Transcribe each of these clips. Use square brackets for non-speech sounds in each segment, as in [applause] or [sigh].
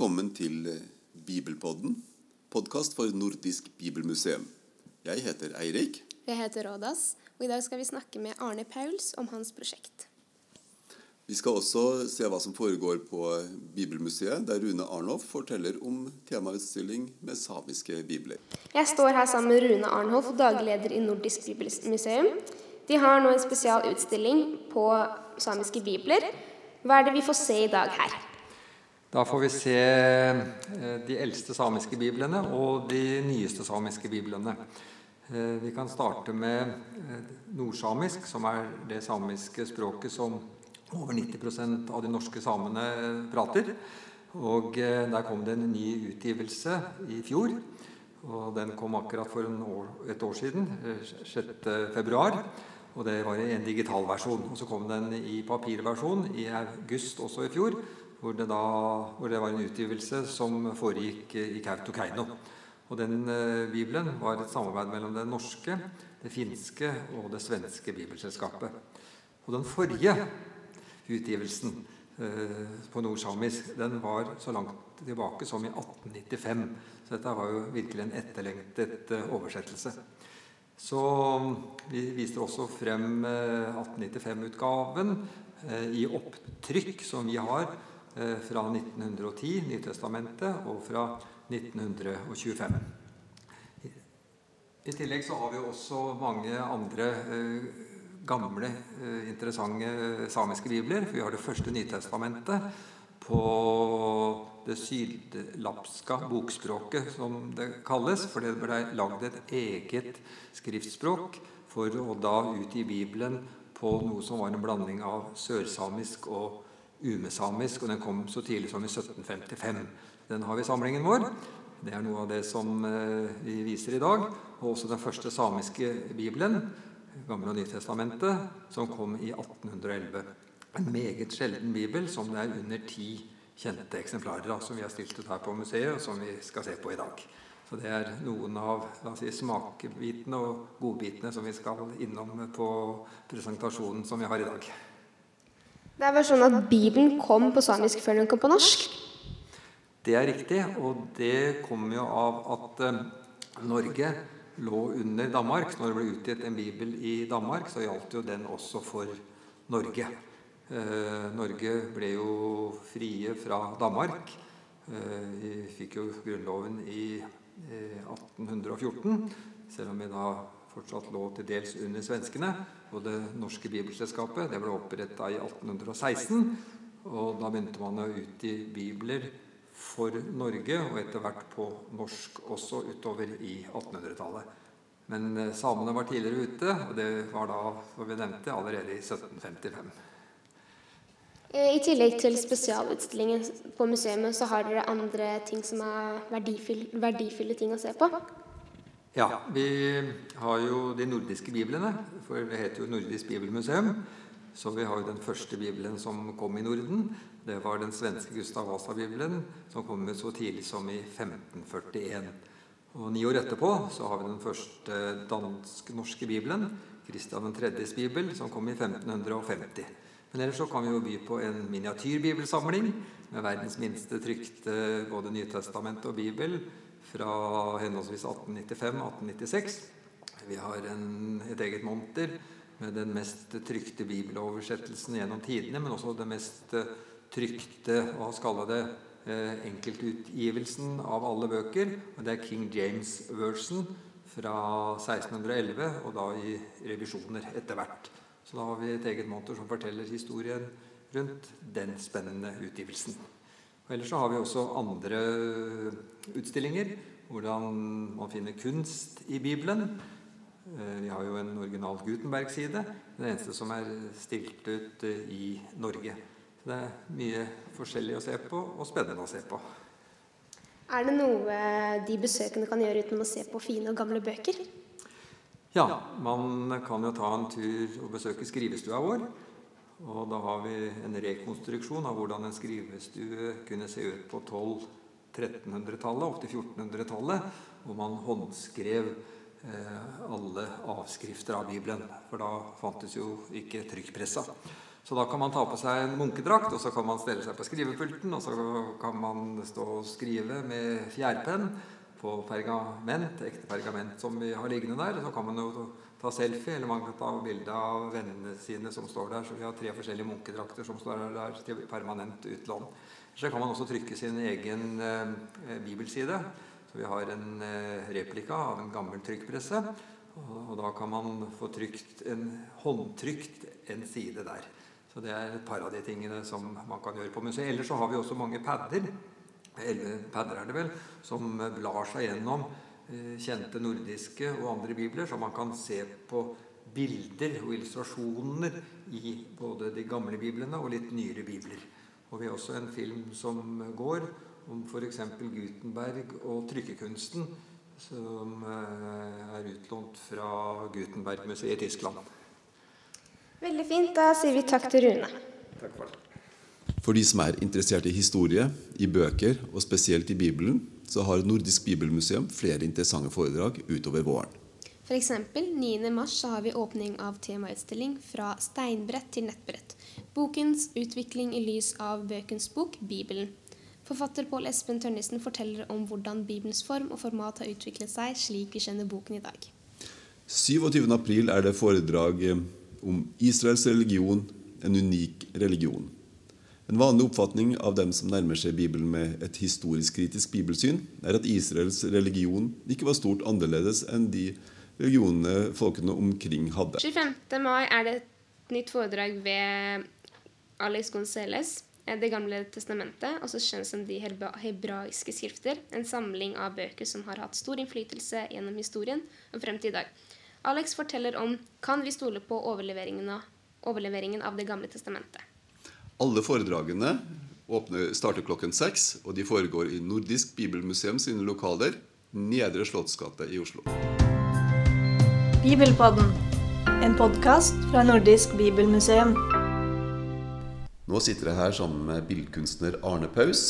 Velkommen til eh, Bibelpodden, podkast for Nordisk bibelmuseum. Jeg heter Eirik. Jeg heter Rådas, og i dag skal vi snakke med Arne Pauls om hans prosjekt. Vi skal også se hva som foregår på Bibelmuseet, der Rune Arnhoff forteller om temautstilling med samiske bibler. Jeg står her sammen med Rune Arnhoff, dagleder i Nordisk bibelmuseum. De har nå en spesialutstilling på samiske bibler. Hva er det vi får se i dag her? Da får vi se eh, de eldste samiske biblene og de nyeste samiske biblene. Eh, vi kan starte med eh, nordsamisk, som er det samiske språket som over 90% av de norske samene prater. Og Der kom det en ny utgivelse i fjor. og Den kom akkurat for år, et år siden, 6.2. Og det var en digital versjon. Og så kom den i papirversjon i august også i fjor hvor det, da, hvor det var en utgivelse som foregikk i Kautokeino. Og den eh, Bibelen var et samarbeid mellom det norske, det finske og det svenske bibelselskapet. Og den forrige utgivelsen eh, på nordsamisk den var så langt tilbake som i 1895. Så dette var jo virkelig en etterlengtet eh, oversettelse. Så vi viste også frem 1895-utgaven eh, eh, i opptrykk som vi har fra 1910, Nytestamentet, og fra 1925. I tillegg så har vi også mange andre eh, gamle, eh, interessante samiske bibler. Vi har det første Nytestamentet på det sydlapska bokspråket, som det kalles. For det ble lagd et eget skriftspråk for å da utgi Bibelen på noe som var en blanding av sørsamisk og umesamisk, og den kom så tidlig som i 1755. Den har vi i samlingen vår. Det er noe av det som eh, vi viser i dag. Og også den første samiske bibelen, Gamle og Nytestamentet, som kom i 1811. En meget sjelden bibel som det er under ti kjente eksemplarer av, som vi har stilt ut her på museet, og som vi skal se på i dag. Så Det er noen av si, smakebitene og godbitene som vi skal innom på presentasjonen som vi har i dag. Det er vel sånn at Bibelen kom på samisk før den kom på norsk? Det er riktig, og det kommer jo av at eh, Norge lå under Danmark. Når det ble utgitt en bibel i Danmark, så gjaldt jo den også for Norge. Eh, Norge ble jo frie fra Danmark. Eh, vi fikk jo Grunnloven i 1814, eh, selv om vi da fortsatt lå til dels under svenskene. Og det norske bibelselskapet det ble oppretta i 1816. Og da begynte man å utgi bibler for Norge, og etter hvert på norsk også utover i 1800-tallet. Men eh, samene var tidligere ute, og det var da, som vi nevnte, allerede i 1755. Eh, I tillegg til spesialutstillingen på museet, så har dere andre ting som er verdifulle, verdifulle ting å se på? Ja, vi har jo de nordiske biblene, for det heter jo Nordisk bibelmuseum. Så vi har jo den første bibelen som kom i Norden. Det var den svenske Gustav Vasa-bibelen, som kom med så tidlig som i 1541. Og Ni år etterpå så har vi den første dansk-norske bibelen, Kristian 3.s bibel, som kom i 1550. Men ellers så kan vi jo by på en miniatyrbibelsamling med verdens minste trykte både Nytestamentet og Bibel fra henholdsvis 1895 og 1896. Vi har en, et eget monter med den mest trykte bibeloversettelsen gjennom tidene, men også den mest eh, trykte hva skal det, eh, enkeltutgivelsen av alle bøker. og Det er King James version fra 1611, og da i revisjoner etter hvert. Så da har vi et eget monter som forteller historien rundt den spennende utgivelsen. Og ellers så har vi også andre utstillinger. Hvordan man finner kunst i Bibelen. Eh, vi har jo en original Gutenberg-side. Den eneste som er stilt ut eh, i Norge. Så det er mye forskjellig å se på, og spennende å se på. Er det noe de besøkende kan gjøre uten å se på fine og gamle bøker? Ja, man kan jo ta en tur og besøke skrivestua vår. Og da har vi en rekonstruksjon av hvordan en skrivestue kunne se ut på 1200-1300-tallet, opp til 1400-tallet, hvor man håndskrev eh, alle avskrifter av Bibelen. For da fantes jo ikke trykkpressa. Så da kan man ta på seg en munkedrakt, og så kan man stelle seg på skrivepulten, og så kan man stå og skrive med fjærpenn på pergament, ekte pergament som vi har liggende der. Og så kan man jo ta selfie, eller man kan ta bilde av vennene sine som står der. Så vi har tre forskjellige munkedrakter som står der til permanent utlån. Så kan man også trykke sin egen eh, bibelside. Så vi har en eh, replika av en gammel trykkpresse. Og, og da kan man få trykt en håndtrykt en side der. Så det er et par av de tingene som man kan gjøre på museet. Ellers så har vi også mange padder, eller padder er det vel, som blar seg gjennom kjente nordiske og andre bibler, så man kan se på bilder og illustrasjoner i både de gamle biblene og litt nyere bibler. Og vi har også en film som går om f.eks. Gutenberg og trykkekunsten, som eh, er utlånt fra Gutenberg-museet i Tyskland. Veldig fint. Da sier vi takk til Rune. Takk for det. For de som er interessert i historie, i bøker og spesielt i Bibelen, så har Nordisk Bibelmuseum flere interessante foredrag utover våren. F.eks. 9.3 har vi åpning av temautstilling 'Fra steinbrett til nettbrett'. Bokens utvikling i lys av bøkens bok, Bibelen. Forfatter Pål Espen Tønnesen forteller om hvordan Bibelens form og format har utviklet seg slik vi kjenner boken i dag. 27.4 er det foredrag om Israels religion, en unik religion. En vanlig oppfatning av dem som nærmer seg Bibelen med et historisk-kritisk bibelsyn, er at Israels religion ikke var stort annerledes enn de religionene folkene omkring hadde. 25. mai er det et nytt foredrag ved Alex Gonzales, Det gamle testamentet, også kjent som De hebraiske skrifter. En samling av bøker som har hatt stor innflytelse gjennom historien og frem til i dag. Alex forteller om kan vi stole på overleveringen av Det gamle testamentet. Alle foredragene åpner, starter klokken seks, og de foregår i Nordisk Bibelmuseum sine lokaler, Nedre Slottsgate i Oslo. Bibelpodden, en podkast fra Nordisk Bibelmuseum. Nå sitter jeg her sammen med billedkunstner Arne Paus,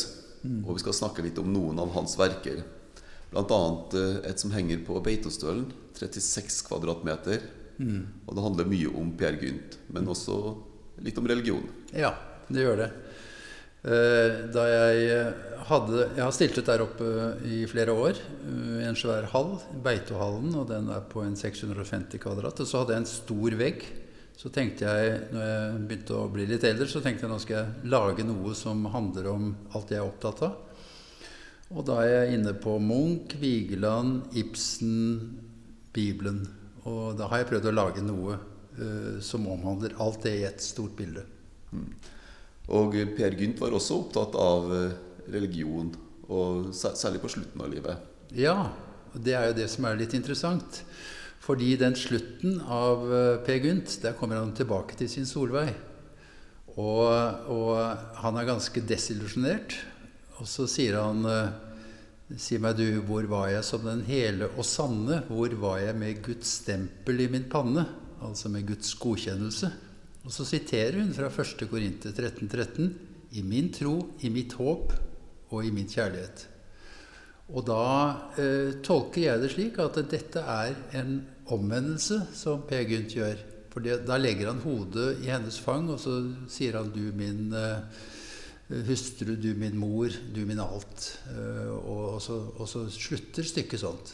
og vi skal snakke litt om noen av hans verker. Bl.a. Eh, et som henger på Beitostølen. 36 kvadratmeter. Mm. Og det handler mye om Per Gynt, men også litt om religion. Ja, det gjør det. Eh, da jeg eh, hadde Jeg har stilt ut der oppe i flere år. I en svær hall, Beitohallen, og den er på en 650 kvadrat. Og så hadde jeg en stor vegg. Så tenkte jeg, når jeg begynte å bli litt eldre, så tenkte jeg nå skal jeg lage noe som handler om alt jeg er opptatt av. Og da er jeg inne på Munch, Vigeland, Ibsen, Bibelen. Og da har jeg prøvd å lage noe uh, som omhandler alt det i et stort bilde. Mm. Og Per Gynt var også opptatt av eh, religion, og særlig på slutten av livet. Ja, og det er jo det som er litt interessant. Fordi den slutten av eh, Per Gynt, der kommer han tilbake til sin Solveig. Og, og han er ganske desillusjonert. Og så sier han eh, Si meg du, hvor var jeg som den hele og sanne? Hvor var jeg med Guds stempel i min panne? Altså med Guds godkjennelse. Og så siterer hun fra 1. Korinter 13, 13. I min tro, i mitt håp og i min kjærlighet. Og da eh, tolker jeg det slik at dette er en omvendelse som Per Gynt gjør. For da legger han hodet i hennes fang, og så sier han 'du min eh, Hustru, du min mor, du min alt. Eh, og, og, så, og så, slutter stykket sånt.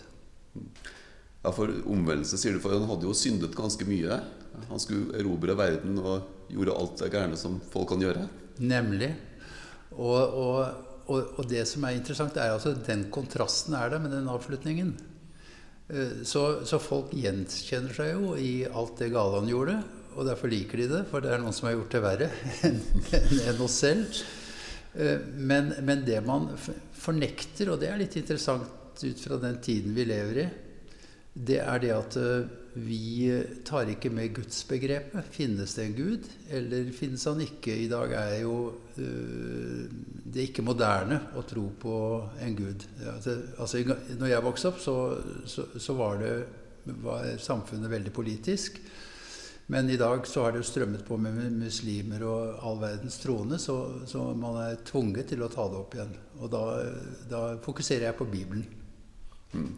Ja, For omvendelse, sier du, for han hadde jo syndet ganske mye. Han skulle erobre verden og gjorde alt det gærne som folk kan gjøre. Nemlig. Og, og det som er interessant, er altså den kontrasten er der med den avslutningen. Eh, så, så folk gjenkjenner seg jo i alt det gale han gjorde. Og derfor liker de det, for det er noen som har gjort det verre [laughs] enn oss selv. Eh, men, men, det man fornekter, og det er litt interessant ut fra den tiden vi lever i, det er det at eh, vi tar ikke med gudsbegrepet. Finnes det en gud, eller finnes han ikke? I dag er jo uh, det ikke moderne å tro på en gud. Altså, når jeg vokste opp, så, så, så var, det, var samfunnet veldig politisk. Men i dag så har det jo strømmet på med muslimer og all verdens troende, så, så, man er tvunget til å ta det opp igjen. Og da, da fokuserer jeg på Bibelen. Mm.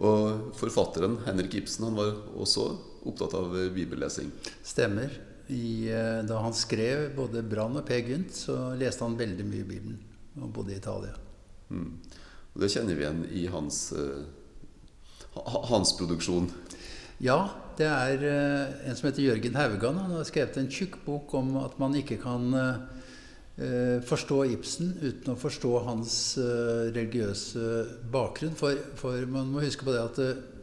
Og forfatteren Henrik Ibsen han var også opptatt av bibellesing? Stemmer. i, eh, da han skrev både Brann og Per Gynt, så leste han veldig mye Bibelen. Og bodde i Italia. Mm. Og det kjenner vi igjen i hans, eh, hans produksjon. Ja, det er eh, en som heter Jørgen Haugan. Han har skrevet en tjukk bok om at man ikke kan eh, forstå Ibsen uten å forstå hans eh, religiøse bakgrunn. For, for man må huske på det at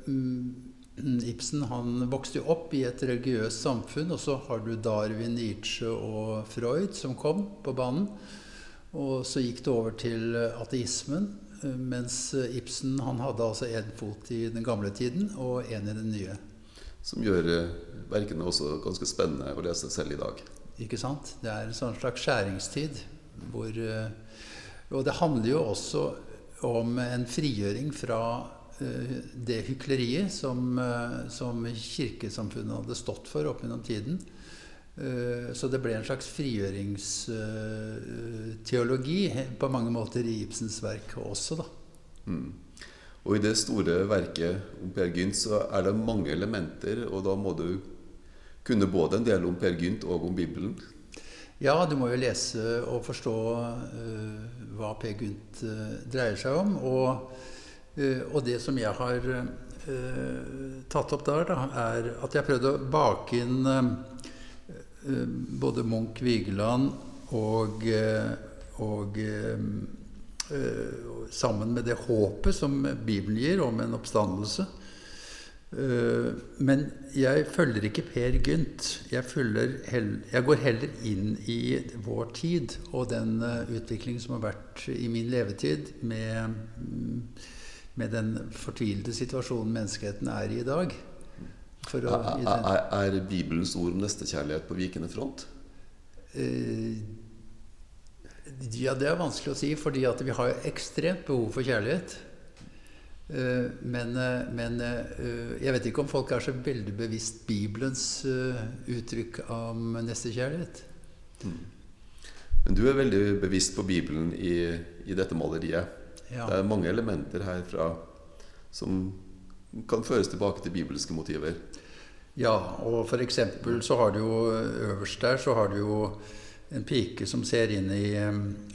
mm, Ibsen han vokste jo opp i et religiøst samfunn, og så har du Darwin, Nietzsche og Freud som kom på banen. Og så gikk det over til ateismen, eh, mens Ibsen han hadde altså en fot i den gamle tiden og en i den nye. Som gjør eh, verkene også ganske spennende å lese selv i dag. Ikke sant? Det er en sånn slags skjæringstid hvor eh, Og det handler jo også om en frigjøring fra eh, det hykleriet som, eh, som kirkesamfunnet hadde stått for opp gjennom tiden. Så det ble en slags frigjøringsteologi på mange måter i Ibsens verk også, da. Mm. Og i det store verket om Per Gynt så er det mange elementer, og da må du kunne både en del om Per Gynt og om Bibelen. Ja, du må jo lese og forstå uh, hva Per Gynt uh, dreier seg om. Og, uh, og det som jeg har tatt opp der, da, er at jeg prøvde å bake inn både Munch, Vigeland og, og sammen med det håpet som Bibelen gir om en oppstandelse. Eh, Men jeg følger ikke Per Gynt. Jeg, jeg går heller inn i vår tid og den eh, utvikling som har vært i min levetid med, mm, med den fortvilte situasjonen menneskeheten er i i dag. Å, i er, er Bibelens ord om nestekjærlighet på vikende front? Eh, ja, det er vanskelig å si, fordi vi har ekstremt behov for kjærlighet. Eh, Men, eh, men eh, jeg vet ikke om folk er så veldig bevisst Bibelens uttrykk om nestekjærlighet. Men du er veldig bevisst på Bibelen i, i dette maleriet. Ja. Det er mange elementer herfra som kan føres tilbake til bibelske motiver. Ja, og eksempel så har du jo øverst der så har du jo en pike som ser inn i,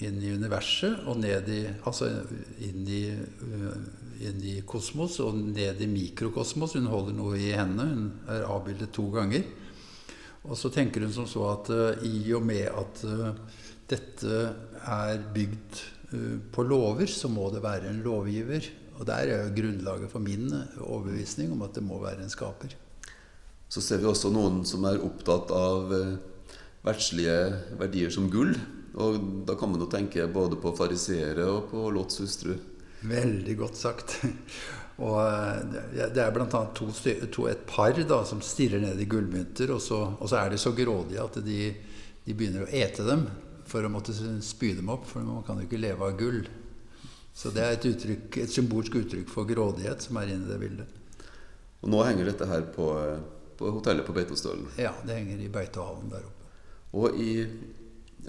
inn i universet og ned i Altså inn i, øh, inn i kosmos og ned i mikrokosmos. Hun holder noe i hendene. Hun er avbildet to ganger. Og så tenker hun som så at uh, i og med at uh, dette er bygd uh, på lover, så må det være en lovgiver. Og der er jo grunnlaget for min overbevisning om at det må være en skaper. Så ser vi også noen som er opptatt av eh, verdslige verdier som gull. Og da kan man jo tenke både på fariseere og på Lots hustru. Veldig godt sagt. [laughs] Og eh, det- er bl.a. To, to, et par da, som stirrer ned i gullmynter, og så, og så er de så grådige at de, de begynner å ete dem for å måtte spy dem opp, for man kan jo ikke leve av gull. Så det er et, uttrykk, et symbolsk uttrykk for grådighet som er inne i det bildet. Og nå henger dette her på, eh, på hotellet på Beitostølen. Ja, det henger i Beitehallen der oppe. Og i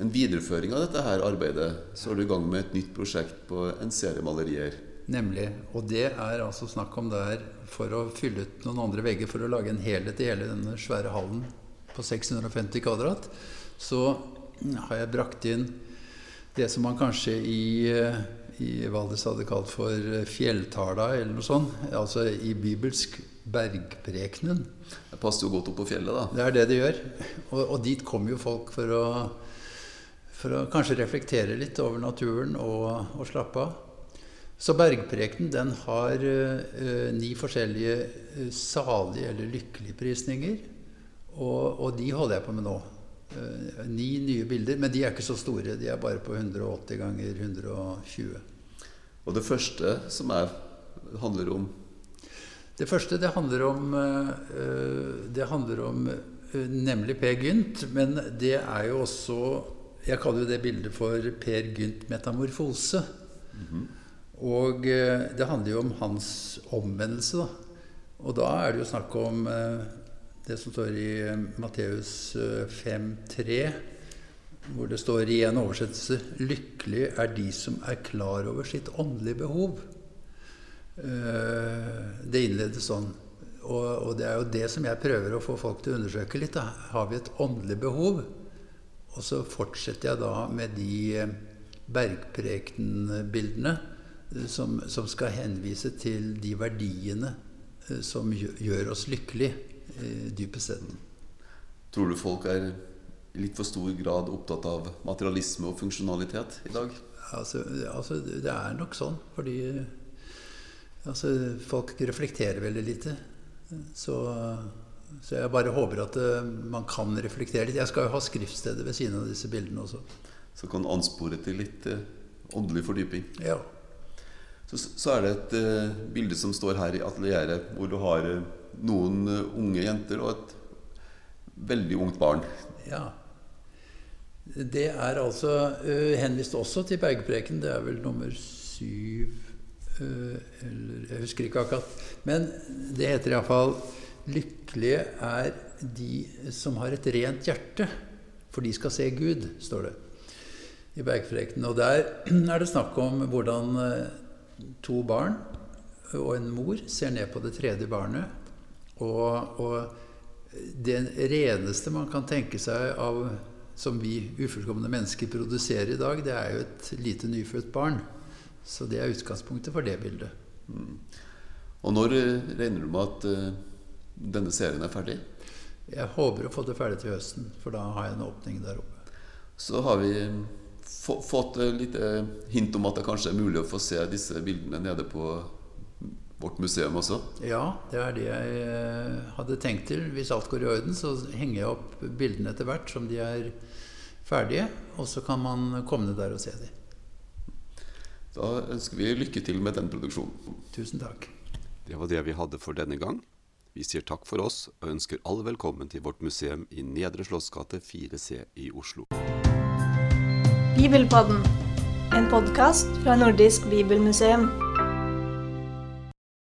en videreføring av dette her arbeidet så er du i gang med et nytt prosjekt på en serie malerier. Nemlig. Og det er altså snakk om der for å fylle ut noen andre vegger, for å lage en helhet i hele denne svære hallen på 650 kvadrat, så har jeg brakt inn det som man kanskje i, eh, i Valdres hadde kalt for fjelltala, eller noe sånt. Altså i bibelsk bergprekenen. Det passer jo godt opp på fjellet, da. Det er det det gjør. Og, og dit kommer jo folk for å, for å kanskje reflektere litt over naturen og, og slappe av. Så bergprekenen den har uh, ni forskjellige uh, salige eller lykkelige prisninger. Og, og de holder jeg på med nå. Uh, ni nye bilder, men de er ikke så store. De er bare på 180 ganger 120. Og det første som er, handler om Det første det handler om, eh, det handler om eh, nemlig Per Gynt, men det er jo også Jeg kaller jo det bildet for Per Gynt metamorfose. Og eh, det handler jo om hans omvendelse, da. Og da er det jo snakk om eh, det som står i eh, Matteus eh, 5,3, hvor det står i en oversettelse 'Lykkelig er de som er klar over sitt åndelige behov'. Eh, Det innledes sånn. og, og, det er jo det som jeg prøver å få folk til å undersøke litt. Da. Har vi et åndelig behov? Og så fortsetter jeg da med de eh, bergprekenbildene som, som skal henvise til de verdiene som gjør oss lykkelige dypest sett. Tror du folk er i litt for stor grad opptatt av materialisme og funksjonalitet i dag? Altså, altså det er nok sånn. Fordi altså, folk reflekterer veldig lite. Så, så, jeg bare håper at uh, man kan reflektere litt. Jeg skal jo ha skriftstedet ved siden av disse bildene også. Så kan anspore til litt uh, åndelig fordyping? Ja. Så, så, er det et uh, bilde som står her i atelieret, hvor du har noen unge jenter og et veldig ungt barn. Ja. Det er altså uh, henvist også til Bergpreken. Det er vel nummer syv uh, eller Jeg husker ikke akkurat. Men det heter iallfall 'Lykkelige er de som har et rent hjerte, for de skal se Gud', står det i bergfrekten. Og der [clears throat] er det snakk om hvordan uh, to barn og en mor ser ned på det tredje barnet. Og, og det reneste man kan tenke seg av som vi ufullkomne mennesker produserer i dag, det er jo et lite nyfødt barn. Så det er utgangspunktet for det bildet. Mm. Og når eh, regner du med at uh, denne serien er ferdig? Jeg håper å få det ferdig til høsten, for da har jeg en åpning der oppe. Så har vi fått litt hint om at det kanskje er mulig å få se disse bildene nede på vårt museum også? Ja, det er det jeg eh, hadde tenkt til. Hvis alt går i orden, så henger jeg opp bildene etter hvert som de er ferdige. Og så kan man komme ned der og se dem. Da ønsker vi lykke til med den produksjonen. Tusen takk. Det var det vi hadde for denne gang. Vi sier takk for oss og ønsker alle velkommen til vårt museum i Nedre Slottsgate 4C i Oslo. Bibelpodden, en podkast fra Nordisk Bibelmuseum.